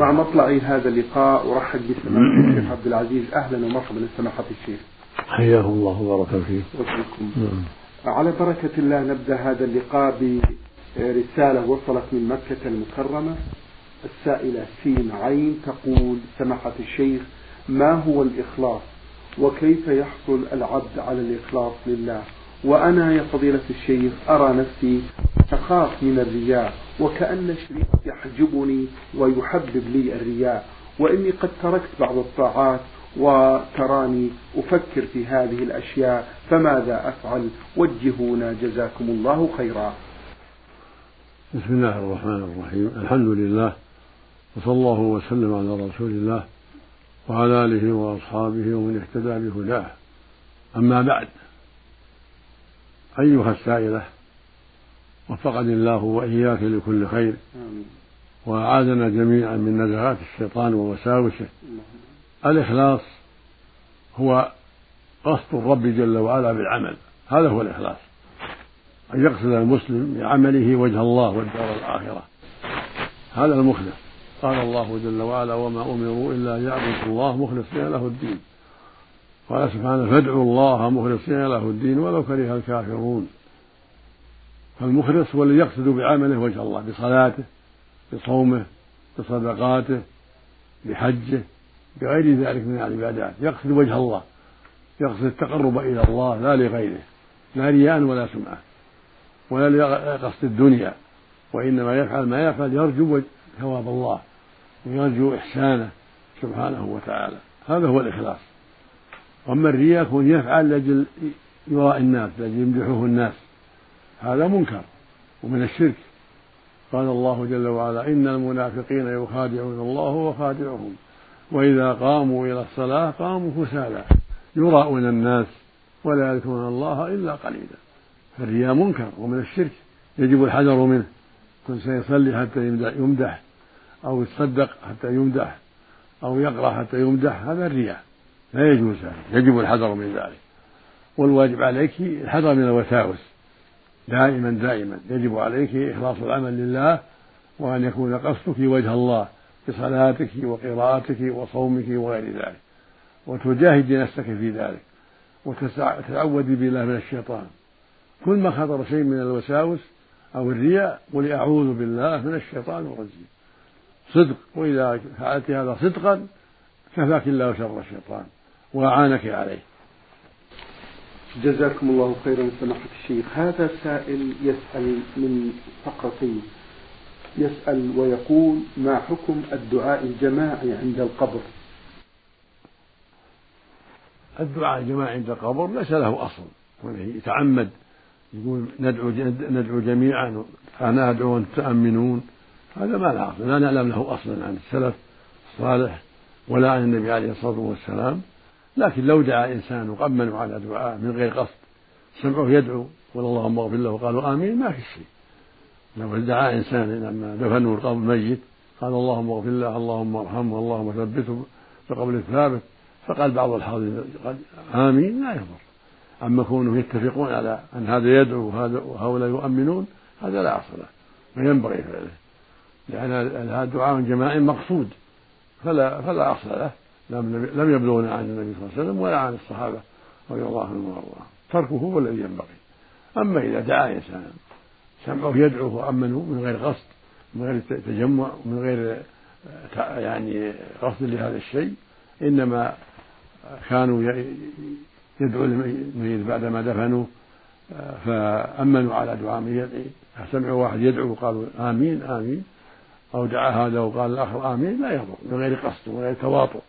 مع مطلع هذا اللقاء أرحب بسماحة الشيخ عبد العزيز. أهلا ومرحبا. سماحة الشيخ. حياه الله وبارك فيه وفيكم. على بركة الله نبدأ هذا اللقاء برسالة وصلت من مكة المكرمة. السائلة سين عين تقول سماحة الشيخ ما هو الإخلاص؟ وكيف يحصل العبد على الإخلاص لله؟ وأنا يا فضيلة الشيخ أرى نفسي أخاف من الرياء وكأن شريك يحجبني ويحبب لي الرياء وإني قد تركت بعض الطاعات وتراني أفكر في هذه الأشياء فماذا أفعل؟ وجهونا جزاكم الله خيرا. بسم الله الرحمن الرحيم. الحمد لله وصلى الله وسلم على رسول الله وعلى آله وأصحابه ومن اهتدى بهداه. أما بعد أيها السائلة وفقني الله وإياك لكل خير. وأعاذنا جميعا من نزغات الشيطان ووساوسه. الإخلاص هو قصد الرب جل وعلا بالعمل. هذا هو الإخلاص. أن يقصد المسلم بعمله وجه الله والدار الآخرة. هذا المخلص. قال الله جل وعلا وما أمروا إلا أن يعبدوا الله مخلصين له الدين. قال سبحانه فادعوا الله مخلصين له الدين ولو كره الكافرون. فالمخلص هو الذي يقصد بعمله وجه الله بصلاته بصومه بصدقاته بحجه بغير ذلك من العبادات. يقصد وجه الله يقصد التقرب إلى الله لا لغيره لا رياء ولا سمعة ولا لقصد الدنيا وإنما يفعل ما يفعل يرجو ثواب الله ويرجو إحسانه سبحانه وتعالى. هذا هو الإخلاص. وأما الرياء يكون يفعل لأجل يراء الناس لأجل يمدحه الناس. هذا منكر ومن الشرك. قال الله جل وعلا إن المنافقين يخادعون الله وخادعهم وإذا قاموا إلى الصلاة قاموا كسالى يراءون الناس ولا يذكرون الله إلا قليلا. فالرياء منكر ومن الشرك. يجب الحذر منه. كل سيصلي حتى يمدح أو يتصدق حتى يمدح أو يقرأ حتى يمدح هذا الرياء لا يجوز هذا. يجب الحذر من ذلك. والواجب عليك الحذر من الوساوس. دائما دائما. يجب عليك إخلاص العمل لله وأن يكون قصدك وجه الله بصلاتك وقراءتك وصومك وغير ذلك. وتجاهد نفسك في ذلك. وتتعوذ بالله من الشيطان. كل ما خطر شيء من الوساوس أو الرياء قل أعوذ بالله من الشيطان الرجيم. صدق. وإذا فعلت هذا صدقا كفاك الله شر الشيطان. وأعانك عليه. جزاكم الله خيرا سماحة الشيخ. هذا سائل يسأل من فقرتين يسأل ويقول ما حكم الدعاء الجماعي عند القبر؟ الدعاء الجماعي عند القبر ليس له أصل. يتعمد. يقول ندعو ندعو جميعا. أنا أدعو وأنتم تأمنون هذا ما له أصل. لا نعلم له أصلا عن السلف الصالح ولا عن النبي عليه الصلاة والسلام. لكن لو دعا إنسان وأمنوا على دعاء من غير قصد سمعوه يدعو قال اللهم اغفر له. وقالوا آمين. ما في شيء. لو دعا إنسان لما دفنوا القبر الميت قال اللهم اغفر له اللهم ارحمه اللهم ثبته بقبل الثابت فقال بعض الحاضرين آمين. لا يضر. أما كونهم يتفقون على أن هذا يدعو وهؤلاء يؤمنون هذا لا أصل له ما ينبغي فعله. لأن هذا دعاء جماعي مقصود فلا فلا أصل له. لم يبلغنا عن النبي صلى الله عليه وسلم ولا عن الصحابة رضي الله عنهم وأرضاهم. تركه هو الذي ينبغي. أما إذا دعا إنسان سمعه يدعو وأمنه من غير قصد من غير تجمع من غير يعني قصد لهذا الشيء إنما كانوا يدعو الميت بعدما دفنوه. فأمنوا على دعاء من يدعي. سمعوا واحد يدعو وقالوا آمين آمين. أو دعا هذا وقال الآخر آمين لا يضر من غير قصد ومن غير تواطؤ.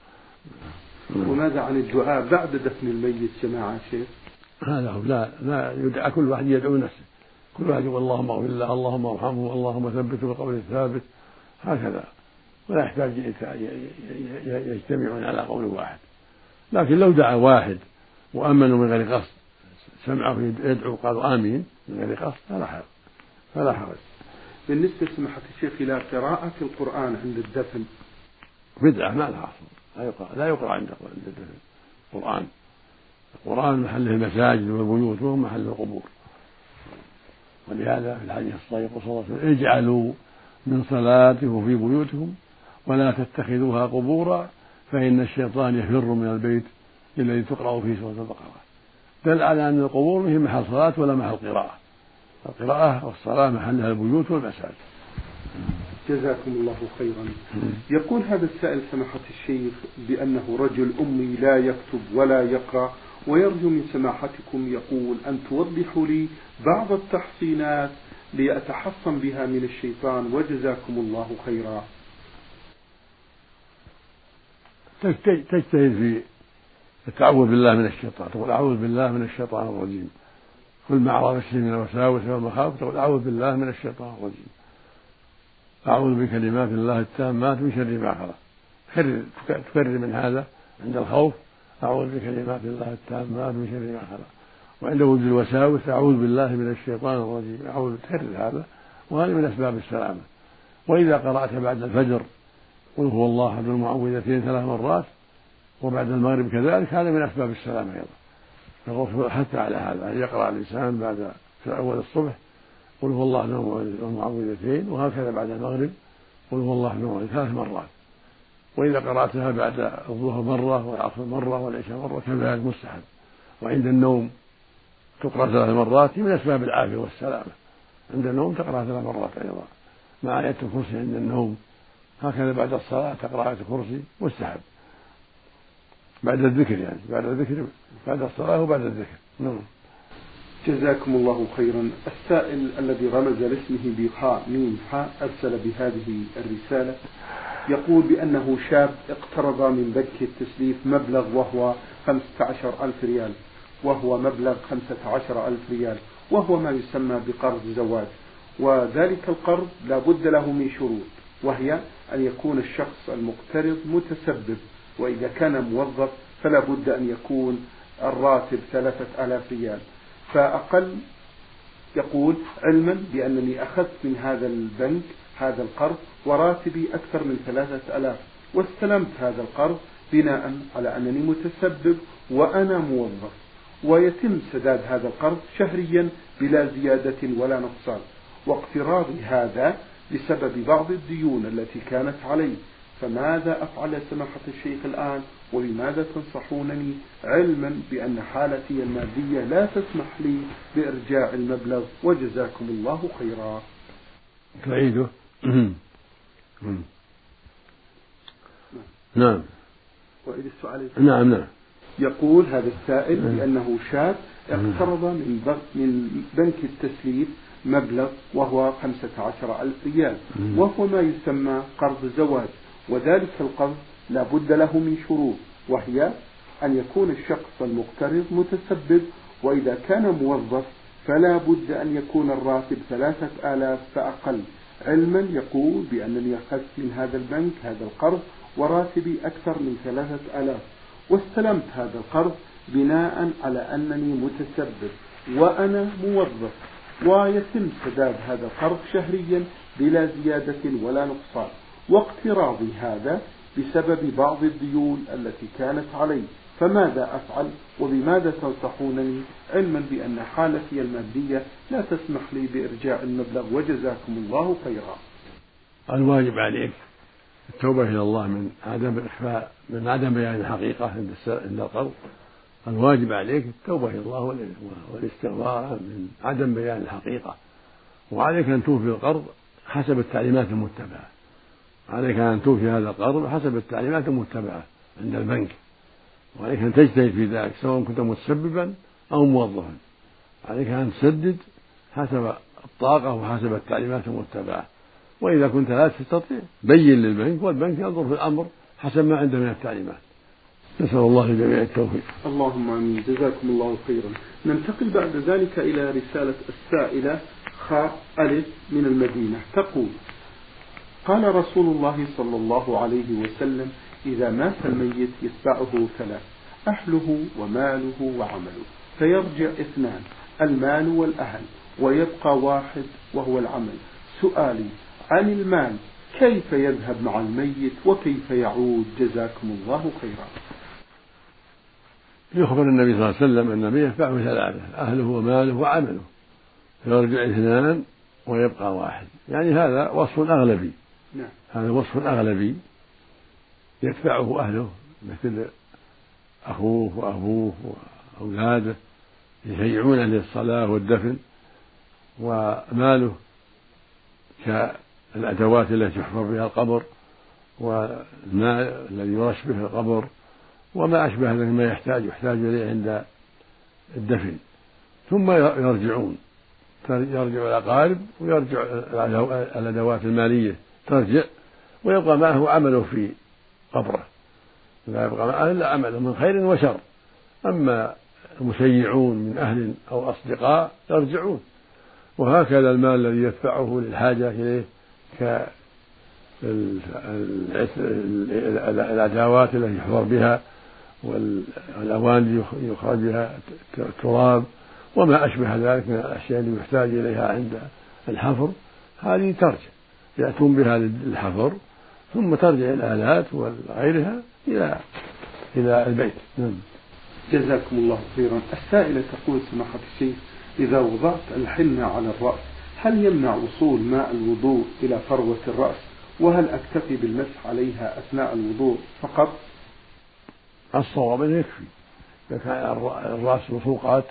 وماذا عن الدعاء بعد دفن الميت جماعة شيخ؟ هذا هو لا لا يدعى كل واحد يدعو نفسه. كل واحد يقول اللهم اغفر له اللهم ارحمه اللهم ثبته بالقول الثابت. هكذا. ولا يحتاج يجتمعون على قول واحد. لكن لو دعا واحد وآمنوا من غير قصد سمعه يدعو قالوا آمين من غير قصد فلا حرج فلا حرج. بالنسبة سماحة الشيخ إلى قراءة القرآن عند الدفن. بدعة ما لها أصل. لا يقرأ لا يقرأ عند القرآن. القرآن. محله المساجد والبيوت وهو محل القبور. ولهذا في الحديث الصحيح صلى الله عليه وسلم اجعلوا من صلاتكم في بيوتكم ولا تتخذوها قبورا فإن الشيطان يفر من البيت الذي تقرأ فيه سورة البقرة. دل على أن القبور هي محل صلاة ولا محل قراءة. القراءة والصلاة محلها البيوت والمساجد. جزاكم الله خيرا. يقول هذا السائل سماحة الشيخ بأنه رجل أمي لا يكتب ولا يقرأ ويرجو من سماحتكم يقول أن توضحوا لي بعض التحصينات لأتحصن بها من الشيطان وجزاكم الله خيرا. تجتهد في التعوذ بالله من الشيطان تقول أعوذ بالله من الشيطان الرجيم. كل ما عرف نفسه من الوساوس والمخاوف تقول أعوذ بالله من الشيطان الرجيم. أعوذ بكلمات الله التامات من شر ما خلق. تكرر تكرر من هذا عند الخوف. أعوذ بكلمات الله التامات من شر ما خلق. وعند وجود الوساوس. أعوذ بالله من الشيطان الرجيم. أعوذ تكرر هذا. وهذا من أسباب السلامة. وإذا قرأت بعد الفجر قل هو الله أحد المعوذتين ثلاث مرات وبعد المغرب كذلك هذا من أسباب السلامة أيضا. حتى على هذا أن يقرأ الإنسان بعد أول الصبح قل هو الله المعوذتين وهكذا بعد المغرب قل هو الله المعوذتين ثلاث مرات. وإذا قرأتها بعد الظهر مرة والعصر مرة والعشاء مرة كذلك مستحب وعند النوم تقرأ ثلاث مرات من أسباب العافية والسلامة. عند النوم تقرأ ثلاث مرات أيضا. مع آية الكرسي عند النوم هكذا بعد الصلاة تقرأ آية الكرسي مستحب. بعد الذكر يعني بعد الذكر بعد الصلاة وبعد الذكر. نعم. جزاكم الله خيرا. السائل الذي رمز لاسمه بخاء ميم حاء أرسل بهذه الرسالة. يقول بأنه شاب اقترض من بنك التسليف مبلغ وهو خمسة عشر ألف ريال وهو مبلغ خمسة عشر ألف ريال وهو ما يسمى بقرض زواج. وذلك القرض لا بد له من شروط وهي أن يكون الشخص المقترض متسبب وإذا كان موظف فلا بد أن يكون الراتب ثلاثة آلاف ريال. فأقل يقول علما بأنني أخذت من هذا البنك هذا القرض وراتبي أكثر من ثلاثة ألاف. واستلمت هذا القرض بناء على أنني متسبب وأنا موظف. ويتم سداد هذا القرض شهريا بلا زيادة ولا نقصان. واقتراضي هذا بسبب بعض الديون التي كانت علي. فماذا أفعل سماحة الشيخ الآن؟ ولماذا تنصحونني علما بأن حالتي المادية لا تسمح لي بإرجاع المبلغ؟ وجزاكم الله خيرا. تعيده نعم. وإذا السؤال نعم نعم. يقول هذا السائل بأنه شاب اقترض من من بنك التسليف مبلغ وهو خمسة عشر ألف ريال وهو ما يسمى قرض زواج. وذلك القرض لا بد له من شروط وهي أن يكون الشخص المقترض متسبب وإذا كان موظف فلا بد أن يكون الراتب ثلاثة آلاف فأقل. علما يقول بأنني أخذت من هذا البنك هذا القرض وراتبي أكثر من ثلاثة آلاف. واستلمت هذا القرض بناء على أنني متسبب وأنا موظف ويتم سداد هذا القرض شهريا بلا زيادة ولا نقصان. واقتراضي هذا بسبب بعض الديون التي كانت علي فماذا أفعل؟ وبماذا تنصحونني؟ علما بأن حالتي المادية لا تسمح لي بإرجاع المبلغ. وجزاكم الله خيرا. الواجب عليك التوبة إلى الله من عدم الإخفاء من عدم بيان الحقيقة عند عند القرض الواجب عليك التوبة إلى الله والاستغفار من عدم بيان الحقيقة. وعليك أن توفي القرض حسب التعليمات المتبعة. عليك أن توفي هذا القرض حسب التعليمات المتبعة عند البنك. وعليك أن تجتهد في ذلك سواء كنت متسببا أو موظفا. عليك أن تسدد حسب الطاقة وحسب التعليمات المتبعة. وإذا كنت لا تستطيع بين للبنك والبنك ينظر في الأمر حسب ما عنده من التعليمات. نسأل الله للجميع التوفيق. اللهم آمين. جزاكم الله خيرا. ننتقل بعد ذلك إلى رسالة السائلة خاء ألف من المدينة. تقول قال رسول الله صلى الله عليه وسلم إذا مات الميت يتبعه ثلاث أهله وماله وعمله فيرجع اثنان المال والأهل ويبقى واحد وهو العمل. سؤالي عن المال كيف يذهب مع الميت وكيف يعود؟ جزاكم الله خيرا. يخبر النبي صلى الله عليه وسلم أن النبي يتبعه ثلاثة أهله وماله وعمله فيرجع اثنان ويبقى واحد. يعني هذا وصف أغلبي. نعم. هذا وصف أغلبي يدفعه أهله مثل أخوه وأبوه وأولاده يشيعونه للصلاة والدفن وماله كالأدوات التي يحفر بها القبر والماء الذي يرش به القبر وما أشبه ذلك ما يحتاج يحتاج إليه عند الدفن ثم يرجعون يرجع الأقارب ويرجع الأدوات المالية ترجع ويبقى معه عمله في قبره. لا يبقى معه إلا عمله من خير وشر. أما المشيعون من أهل أو أصدقاء يرجعون. وهكذا المال الذي يدفعه للحاجة إليه كالأدوات التي يحفر بها والأواني يخرج بها التراب وما أشبه ذلك من الأشياء اللي يحتاج إليها عند الحفر. هذه ترجع. يأتون بها للحفر ثم ترجع الآلات وغيرها إلى إلى البيت. نعم. جزاكم الله خيرا. السائلة تقول سماحة الشيخ إذا وضعت الحنة على الرأس هل يمنع وصول ماء الوضوء إلى فروة الرأس؟ وهل أكتفي بالمسح عليها أثناء الوضوء فقط؟ الصواب أنه يكفي. إذا كان الرأس مسوقات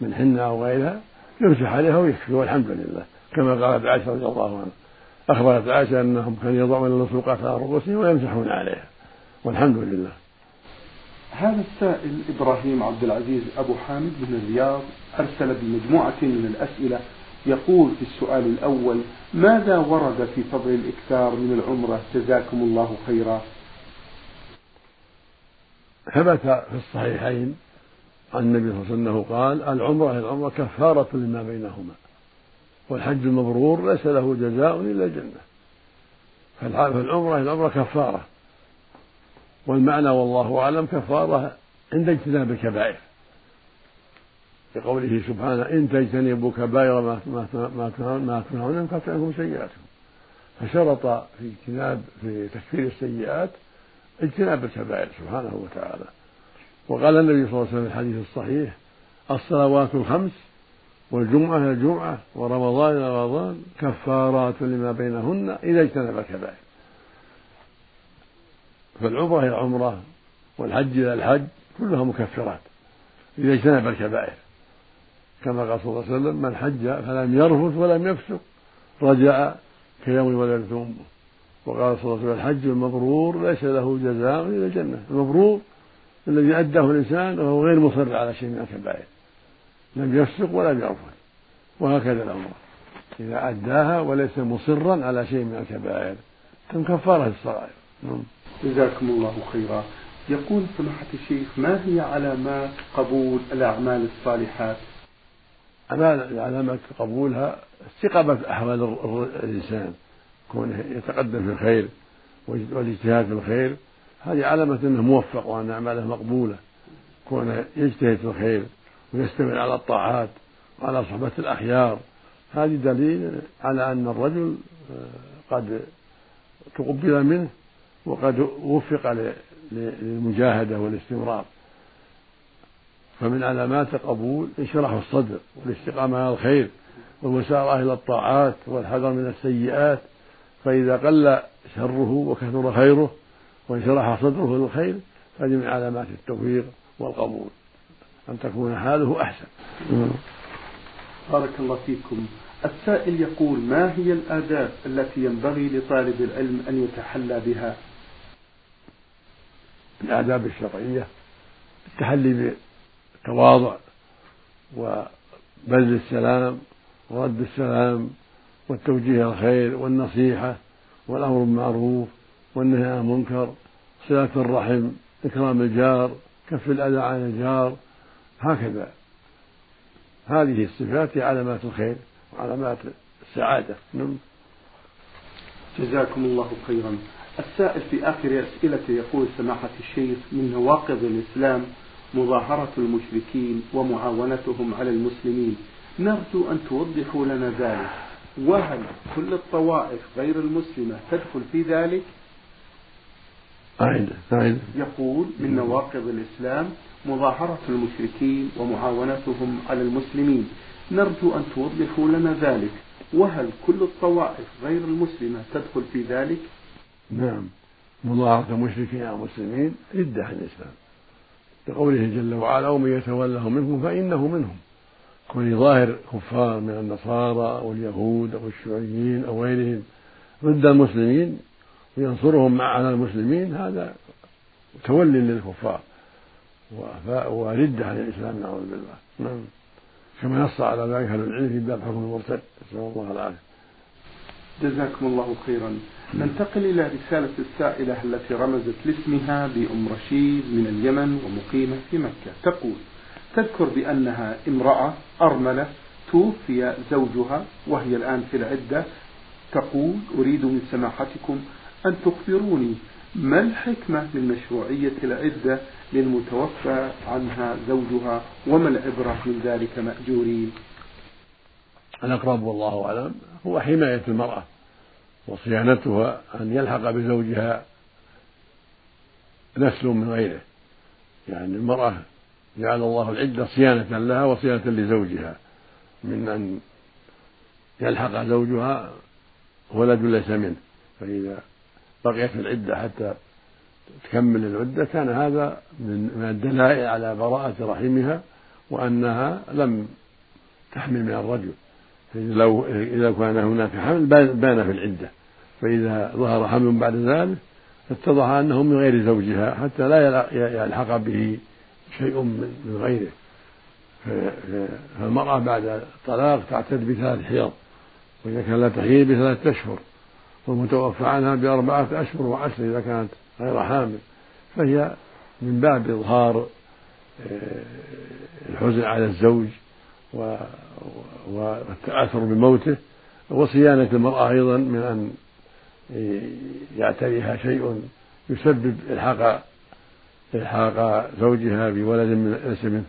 من حنة أو غيرها يمسح عليها ويكفي والحمد لله كما قالت عائشة رضي الله عنها. أخبرت عائشة أنهم كانوا يضعون اللصوقات على رؤوسهم ويمسحون عليها. والحمد لله. هذا السائل إبراهيم عبد العزيز أبو حامد من الرياض أرسل بمجموعة من الأسئلة يقول في السؤال الأول ماذا ورد في فضل الإكثار من العمرة؟ جزاكم الله خيرا. ثبت في الصحيحين عن النبي صلى الله عليه وسلم قال العمرة العمرة كفارة لما بينهما. والحج المبرور ليس له جزاء إلا الجنة. فالعمرة العمرة كفارة. والمعنى والله أعلم كفارة عند اجتناب الكبائر. لقوله سبحانه إن تجتنبوا كبائر ما ما تنهون نكفر عنكم سيئاتكم. فشرط في اجتناب في تكفير السيئات اجتناب الكبائر سبحانه وتعالى. وقال النبي صلى الله عليه وسلم في الحديث الصحيح الصلوات الخمس والجمعة الجمعة ورمضان إلى رمضان كفارات لما بينهن إذا اجتنب الكبائر فالعمرة إلى العمرة والحج إلى الحج كلها مكفرات إذا اجتنب الكبائر. كما قال صلى الله عليه وسلم من حج فلم يرفث ولم يفسق رجع كيوم ولدته أمه. وقال صلى الله عليه وسلم الحج المبرور ليس له جزاء إلا الجنة المبرور الذي أداه الإنسان وهو غير مصر على شيء من الكبائر. لم يفسق ولم يرفث وهكذا العمرة إذا أداها وليس مصرا على شيء من الكبائر. تم كفارة الصغائر. نعم. جزاكم الله خيرا. يقول سماحة الشيخ ما هي علامات قبول الأعمال الصالحات؟ علامات قبولها استقامة أحوال الإنسان. كونه يتقدم في الخير والاجتهاد في الخير. هذه علامة أنه موفق وأن أعماله مقبولة. كونه يجتهد في الخير. ويستمر على الطاعات وعلى صحبة الأخيار. هذه دليل على أن الرجل آه، قد تقبل منه وقد وفق للمجاهدة والاستمرار. فمن علامات القبول انشراح الصدر والاستقامة على الخير والمسارعة إلى الطاعات والحذر من السيئات. فإذا قل شره وكثر خيره وانشرح صدره للخير فهذه من علامات التوفيق والقبول. أن تكون حاله أحسن. بارك الله فيكم. السائل يقول ما هي الآداب التي ينبغي لطالب العلم أن يتحلى بها؟ الآداب الشرعية التحلي بالتواضع وبذل السلام ورد السلام والتوجيه الخير والنصيحة والأمر بالمعروف والنهي عن المنكر صلة الرحم إكرام الجار كف الأذى عن الجار هكذا. هذه الصفات هي علامات الخير وعلامات السعادة. نعم. جزاكم الله خيرا. السائل في آخر أسئلته يقول سماحة الشيخ من نواقض الإسلام مظاهرة المشركين ومعاونتهم على المسلمين نرجو أن توضحوا لنا ذلك. وهل كل الطوائف غير المسلمة تدخل في ذلك؟ أعيد أعيد يقول من نواقض الإسلام مظاهرة المشركين ومعاونتهم على المسلمين. نرجو أن توضحوا لنا ذلك. وهل كل الطوائف غير المسلمة تدخل في ذلك؟ نعم. مضارة مشركين أو مسلمين ردة عن الإسلام. لقوله جل وعلا ومن يتولهم منكم فإنه منهم. كل ظاهر كفار من النصارى أو اليهود أو الشيوعيين أو غيرهم ضد المسلمين وينصرهم على المسلمين هذا تولي للكفار. وردة عن الإسلام نعوذ بالله. نعم. كما نص على ذلك أهل العلم في باب حكم المرتد نسأل الله العافية. جزاكم الله خيرا. ننتقل إلى رسالة السائلة التي رمزت لاسمها بأم رشيد من اليمن ومقيمة في مكة. تقول تذكر بأنها امرأة أرملة توفي زوجها وهي الآن في العدة. تقول أريد من سماحتكم أن تخبروني ما الحكمة من مشروعية العدة للمتوفى عنها زوجها وما العبرة من ذلك مأجورين. الأقرب والله أعلم هو حماية المرأة وصيانتها أن يلحق بزوجها نسل من غيره. يعني المرأة جعل الله العدة صيانة لها وصيانة لزوجها. من أن يلحق زوجها ولد ليس منه فإذا بقيت العدة حتى تكمل العدة كان هذا من الدلائل على براءة رحمها وأنها لم تحمل من الرجل. لو إذا كان هناك حمل بان في العدة. فإذا ظهر حمل بعد ذلك اتضح أنه من غير زوجها حتى لا يلحق به شيء من غيره. فالمرأة بعد الطلاق تعتد بثلاث حيض وإذا كان لا تحيض بثلاثة أشهر والمتوفى عنها بأربعة أشهر وعشر إذا كانت غير حامل. فهي من باب إظهار آه، الحزن على الزوج والتأثر بموته وصيانة المرأة أيضا من أن يعتريها شيء يسبب إلحاق إلحاق زوجها بولد من ليس منه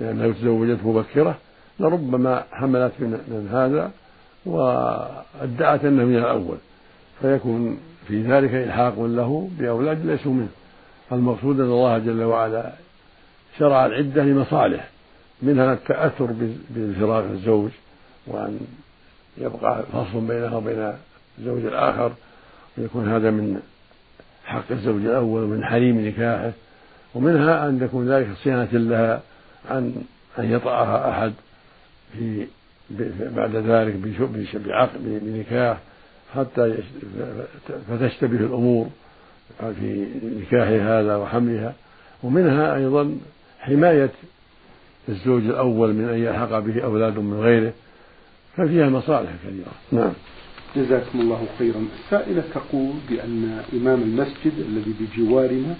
لأنها تزوجت مبكرة. لربما حملت من هذا وأدعت أنه من الأول. فيكون في ذلك إلحاق له بأولاد ليسوا منه. المقصود أن الله جل وعلا شرع العدة لمصالح منها التأثر بانفراغ الزوج وأن يبقى فصل بينها وبين الزوج الآخر ويكون هذا من حق الزوج الأول ومن حريم نكاحه. ومنها أن تكون ذلك صيانة لها عن أن يطأها أحد في بعد ذلك بنكاح. حتى فتشتبه الأمور في نكاح هذا وحملها. ومنها أيضا حماية الزوج الأول من أن يلحق به أولاد من غيره ففيها مصالح كثيرة. نعم. جزاكم الله خيرا. السائلة تقول بأن إمام المسجد الذي بجوارنا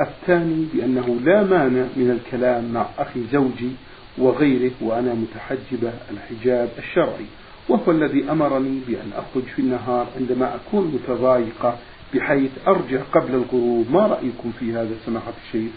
أفتاني بأنه لا مانع من الكلام مع أخي زوجي وغيره وأنا متحجبة الحجاب الشرعي. وهو الذي أمرني بأن أخرج في النهار عندما أكون متضايقة بحيث أرجع قبل الغروب. ما رأيكم في هذا سماحة الشيخ؟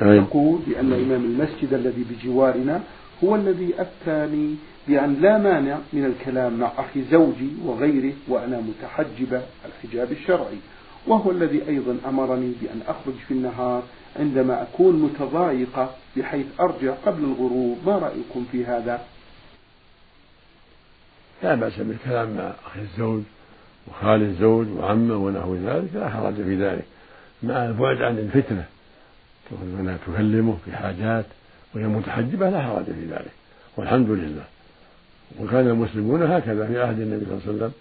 يقول بأن إمام المسجد الذي بجوارنا هو الذي أفتاني بأن لا مانع من الكلام مع أخي زوجي وغيره وأنا متحجبة الحجاب الشرعي. وهو الذي أيضا أمرني بأن أخرج في النهار عندما أكون متضايقة بحيث أرجع قبل الغروب. ما رأيكم في هذا؟ لا بأس بالكلام مع أخي الزوج وخال الزوج وعمه ونحو ذلك لا حرج في ذلك. مع البعد عن الفتنة تكلمه في حاجات وهي متحجبة لا حرج في ذلك. والحمد لله. وكان المسلمون هكذا في عهد النبي صلى الله عليه وسلم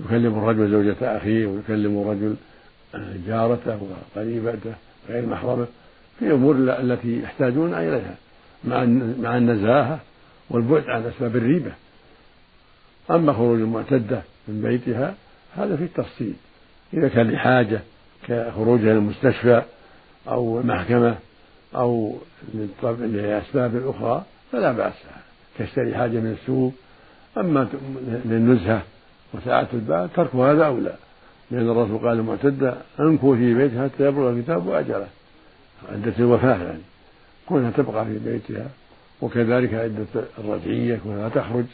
يكلم الرجل زوجة أخيه ويكلم الرجل جارته وقريبته غير محرمة في الأمور التي يحتاجون إليها مع مع النزاهة والبعد عن أسباب الريبة. أما خروج المعتدة من بيتها هذا في التفصيل. إذا كان لحاجة كخروجها للمستشفى أو المحكمة أو لأسباب أخرى فلا بأس. تشتري حاجة من السوق. أما للنزهة وساعة البال ترك هذا أولى لأن الرسول قال المعتدة أنكو في بيتها حتى يبلغ الكتاب وأجله. عدة الوفاة يعني. كونها تبقى في بيتها وكذلك عدة الرجعية كونها تخرج.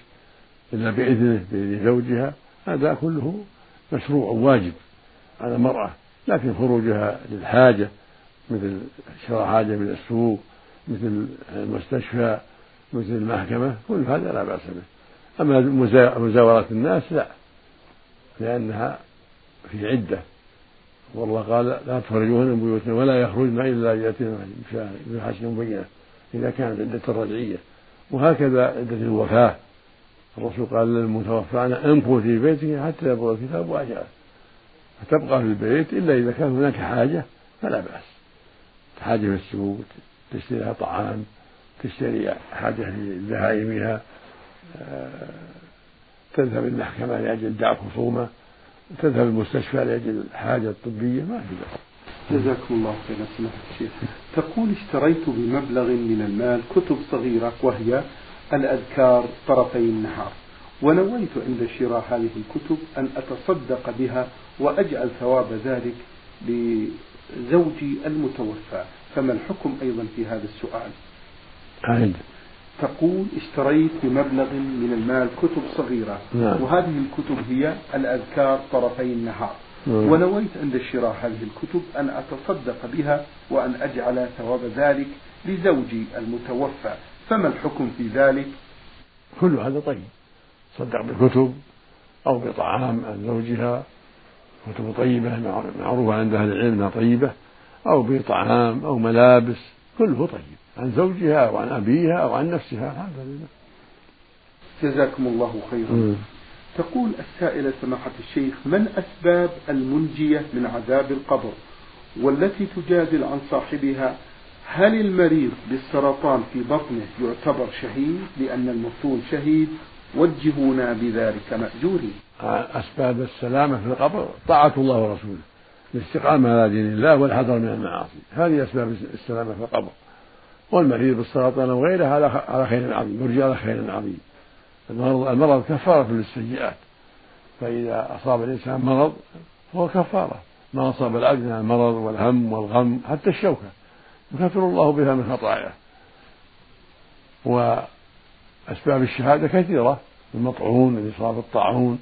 إلا بإذنه بإذن زوجها هذا كله مشروع واجب على المرأة. لكن خروجها للحاجة مثل شراء حاجة من السوق مثل المستشفى مثل المحكمة كل هذا لا بأس به. أما مزاورة الناس لا. لأنها في عدة. والله قال لا تخرجوهن من بيوتنا ولا يخرجن إلا ياتين بحسن مبينة إذا كانت عدة الرجعية. وهكذا عدة الوفاة. الرسول قال للمتوفى أنا انفوا في بيته حتى يبلغ الكتاب وأجله. فتبقى في البيت إلا إذا كان هناك حاجة فلا بأس. حاجة في السوق تشتري لها طعام تشتري حاجة في ذهائمها آه، تذهب المحكمة لأجل دع خصومة تذهب المستشفى لأجل الحاجة الطبية ما في بأس. جزاكم الله خيرا. سماحة الشيخ تقول اشتريت بمبلغ من المال كتب صغيرة وهي الأذكار طرفي النهار ونويت عند شراء هذه الكتب أن أتصدق بها وأجعل ثواب ذلك لزوجي المتوفى فما الحكم أيضا في هذا السؤال عند. تقول اشتريت بمبلغ من المال كتب صغيرة نعم. وهذه الكتب هي الأذكار طرفي النهار نعم. ونويت عند شراء هذه الكتب أن أتصدق بها وأن أجعل ثواب ذلك لزوجي المتوفى فما الحكم في ذلك؟ كل هذا طيب. صدق بكتب أو بطعام عن زوجها كتب طيبة معروفة عند أهل العلم أنها طيبة. أو بطعام أو ملابس كله طيب. عن زوجها أو عن أبيها أو عن نفسها الحمد لله. جزاكم الله خيرا. تقول السائلة سماحة الشيخ من أسباب المنجية من عذاب القبر والتي تجادل عن صاحبها هل المريض بالسرطان في بطنه يعتبر شهيد لأن المفتون شهيد؟ وجهونا بذلك مأجورين. أسباب السلامة في القبر طاعة الله ورسوله الاستقامة على دين الله والحذر من المعاصي. هذه أسباب السلامة في القبر. والمريض بالسرطان وغيره على خير عظيم يرجى على خير عظيم. المرض المرض كفارة للسيئات. فإذا أصاب الإنسان مرض فهو كفارة. ما أصاب من المرض والهم والغم حتى الشوكة. يكفر الله بها من خطاياه. وأسباب الشهادة كثيرة المطعون الذي صاب الطاعون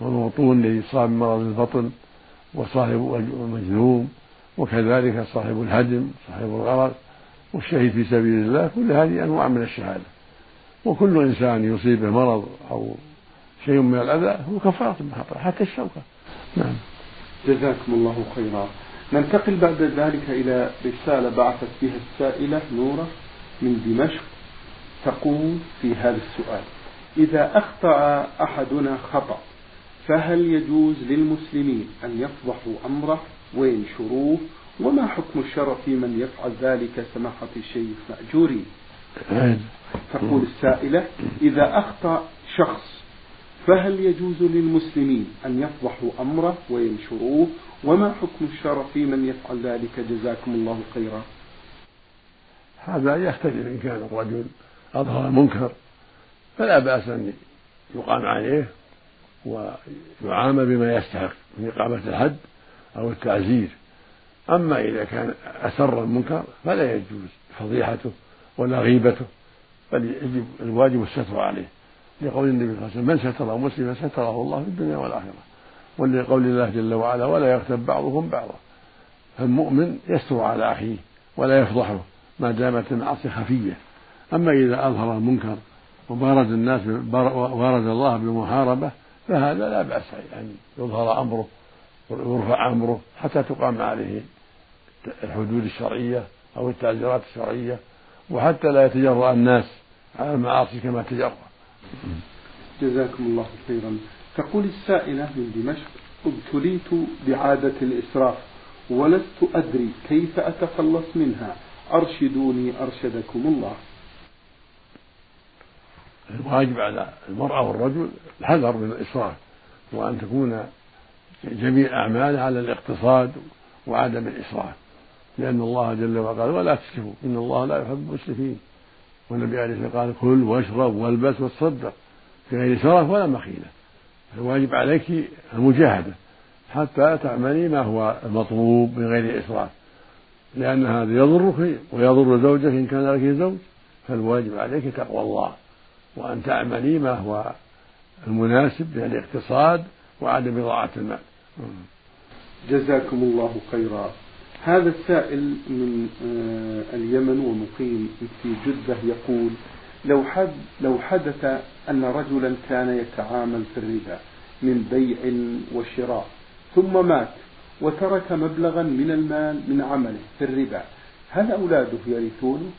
والمبطون الذي صاب مرض البطن وصاحب المجذوم وكذلك صاحب الهدم صاحب الغرق والشهيد في سبيل الله كل هذه أنواع من الشهادة. وكل إنسان يصيبه مرض أو شيء من الأذى هو كفارة من خطأ حتى الشوكة. نعم. جزاكم الله خيرا. ننتقل بعد ذلك إلى رسالة بعثت بها السائلة نورة من دمشق تقول في هذا السؤال. إذا أخطأ أحدنا خطأ فهل يجوز للمسلمين أن يفضحوا أمره وينشروه؟ وما حكم الشرع في من يفعل ذلك سماحة الشيخ مأجوري؟ تقول السائلة إذا أخطأ شخص فهل يجوز للمسلمين أن يفضحوا أمره وينشروه؟ وما حكم الشرع في من يفعل ذلك؟ جزاكم الله خيرا. هذا يختلف إن كان الرجل أظهر منكر فلا بأس أن يقام عليه ويعامل بما يستحق من إقامة الحد أو التعزير. أما إذا كان أسر المنكر فلا يجوز فضيحته ولا غيبته بل يجب الواجب الستر عليه. لقول النبي صلى الله عليه وسلم من ستر مسلما ستره الله في الدنيا والآخرة. ولقول الله جل وعلا ولا يغتب بعضهم بعضا. فالمؤمن يستر على أخيه ولا يفضحه ما دامت المعاصي خفية. أما إذا أظهر المنكر وبارز الناس وبارز الله بالمحاربة فهذا لا بأس يعني يظهر أمره ويرفع أمره حتى تقام عليه الحدود الشرعية أو التعزيرات الشرعية وحتى لا يتجرأ الناس على المعاصي كما تجرأ. جزاكم الله خيرا. تقول السائلة من دمشق ابتليت بعادة الإسراف ولست أدري كيف أتخلص منها. أرشدوني أرشدكم الله. الواجب على المرأة والرجل الحذر من الإسراف وأن تكون جميع أعمالها على الاقتصاد وعدم الإسراف لأن الله جل وعلا قال ولا تسرفوا إن الله لا يحب المسرفين. والنبي عليه الصلاة والسلام قال كل واشرب والبس وتصدق في غير سرف ولا مخيلة. الواجب عليك المجاهدة. حتى تعملي ما هو المطلوب من غير إسراف. لأن هذا يضرك ويضر زوجك إن كان لك زوج. فالواجب عليك تقوى الله. وأن تعملي ما هو المناسب من الاقتصاد وعدم إضاعة المال. جزاكم الله خيرا. هذا السائل من آه، اليمن ومقيم في جدة يقول لو حد لو حدث أن رجلا كان يتعامل في الربا من بيع وشراء ثم مات وترك مبلغا من المال من عمله في الربا هل أولاده يرثونه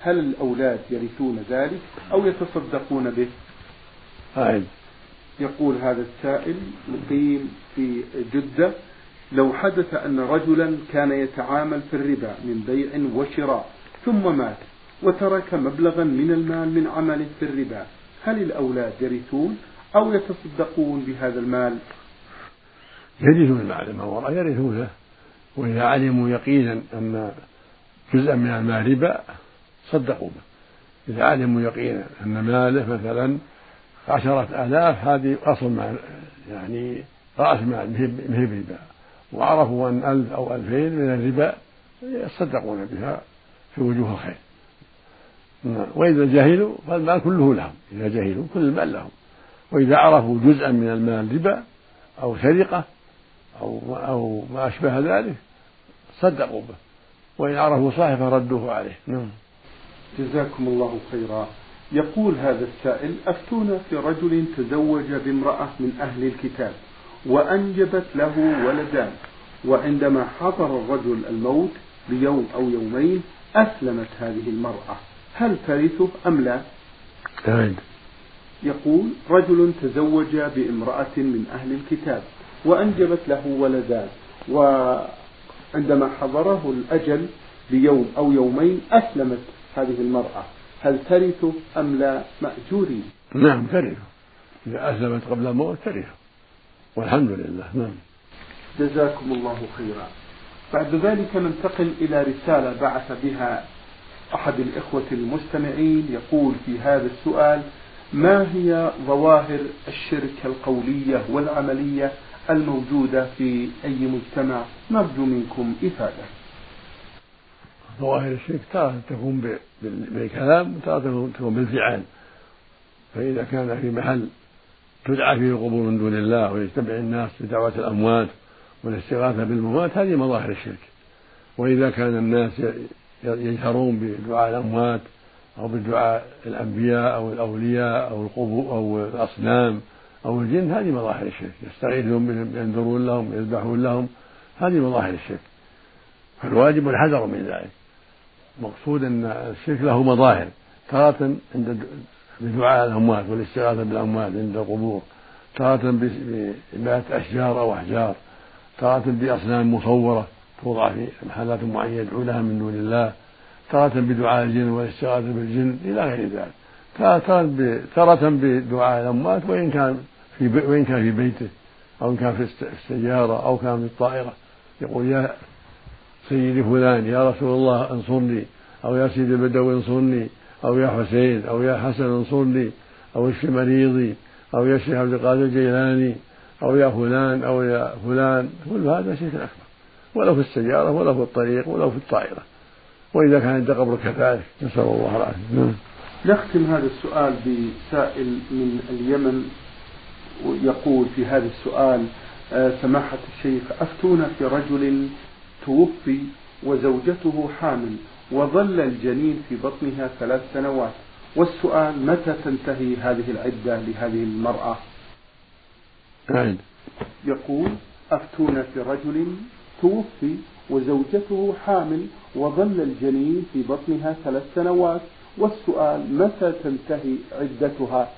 هل الأولاد يرثون ذلك أو يتصدقون به؟ أعد يقول هذا السائل مقيم في جدة لو حدث أن رجلا كان يتعامل في الربا من بيع وشراء ثم مات وترك مبلغا من المال من عمله في الربا هل الأولاد يرثون أو يتصدقون بهذا المال؟ يرثون بعد ما وراء يرثونه. وإذا علموا يقينا أن جزءا من المال ربا صدقوا به. إذا علموا يقينا أن ماله مثلا عشرة آلاف هذه أصل مال يعني رأس مال مهب ربا. وعرفوا أن ألف أو ألفين من الربا يصدقون بها في وجوه الخير. نعم. وإذا جهلوا فالمال كله لهم. إذا جهلوا كل المال لهم. وإذا عرفوا جزءا من المال ربا أو سرقة أو أو ما أشبه ذلك صدقوا به. وإن عرفوا صاحبه ردوه عليه. نعم. جزاكم الله خيرا. يقول هذا السائل أفتونا في رجل تزوج بامرأة من أهل الكتاب. وأنجبت له ولدان. وعندما حضر الرجل الموت بيوم أو يومين أسلمت هذه المرأة. هل ترثه أم لا؟ أعد. يقول رجل تزوج بامرأة من أهل الكتاب وأنجبت له ولدان. وعندما حضره الأجل بيوم أو يومين أسلمت هذه المرأة. هل ترثه أم لا؟ مأجوري نعم ترثه. إذا أسلمت قبل الموت ترثه. والحمد لله نعم. جزاكم الله خيرا. بعد ذلك ننتقل إلى رسالة بعث بها أحد الإخوة المستمعين يقول في هذا السؤال ما هي ظواهر الشرك القولية والعملية الموجودة في أي مجتمع؟ نرجو منكم إفادة. ظواهر الشرك تارة تكون بالكلام وتارة تكون بالفعل. فإذا كان في محل تدعى فيه القبور من دون الله ويجتمع الناس بدعوة الأموات والاستغاثة بالموات هذه مظاهر الشرك. وإذا كان الناس يجهرون بدعاء الأموات أو بدعاء الأنبياء أو الأولياء أو القبور أو الأصنام أو الجن هذه مظاهر الشرك. يستغيثون ينذرون لهم يذبحون لهم هذه مظاهر الشرك. فالواجب الحذر من ذلك. المقصود أن الشرك له مظاهر. تارة عند بدعاء الأموات والاستغاثة بالأموات عند القبور تارة بعبادة أشجار أو أحجار تارة بأصنام مصورة توضع في محلات معينة يدعو لها من دون الله تارة بدعاء الجن والاستغاثة بالجن إلى غير ذلك. تارة بدعاء الأموات وإن كان في وإن كان في بيته أو إن كان في السيارة أو كان في الطائرة يقول يا سيدي فلان يا رسول الله انصرني أو يا سيدي البدوي انصرني أو يا حسين أو يا حسن انصرني أو اشف مريضي أو يا شيخ عبد القادر الجيلاني أو يا فلان أو يا فلان. كل هذا شرك أكبر. ولو في السيارة ولو في الطريق ولو في الطائرة. وإذا كان عند قبر كذلك نسأل الله العافية. نعم. نختم هذا السؤال بسائل من اليمن يقول في هذا السؤال آه، سماحة الشيخ أفتونا في رجل توفي وزوجته حامل. وظل الجنين في بطنها ثلاث سنوات. والسؤال متى تنتهي هذه العدة لهذه المرأة؟ أعد يقول أفتونا في رجل توفي وزوجته حامل وظل الجنين في بطنها ثلاث سنوات. والسؤال متى تنتهي عدتها؟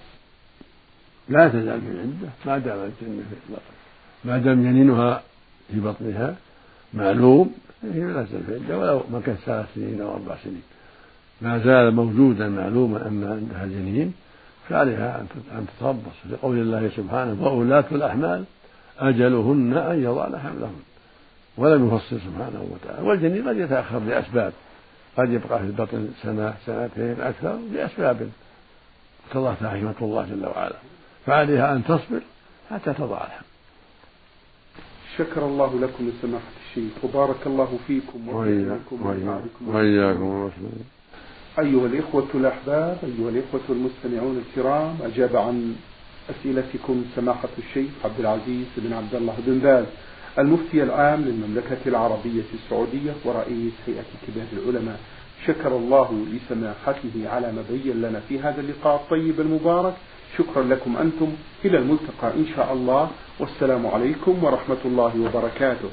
لا تزال في العدة ما دام الجنين في ما دام جنينها في بطنها معلوم هي لا العدة ولو مكث ثلاث سنين أو أربع سنين. ما زال موجودا معلوما أن عندها جنين فعليها أن تتربص لقول الله سبحانه وأولاة الأحمال أجلهن أن يضعن حملهن ولم يفصل سبحانه وتعالى. والجنين قد يتأخر لأسباب. قد يبقى في البطن سنة سنتين أكثر لأسباب. اقتضتها حكمة الله جل وعلا. فعليها أن تصبر حتى تضع الحمل شكر الله لكم سماحة الشيخ وبارك الله فيكم وإياكم وإياكم أيها الإخوة الأحباب أيها الإخوة المستمعون الكرام أجاب عن أسئلتكم سماحة الشيخ عبد العزيز بن عبد الله بن باز المفتي العام للمملكة العربية السعودية ورئيس هيئة كبار العلماء. شكر الله لسماحته على ما بين لنا في هذا اللقاء الطيب المبارك. شكرا لكم أنتم. إلى الملتقى إن شاء الله. والسلام عليكم ورحمة الله وبركاته.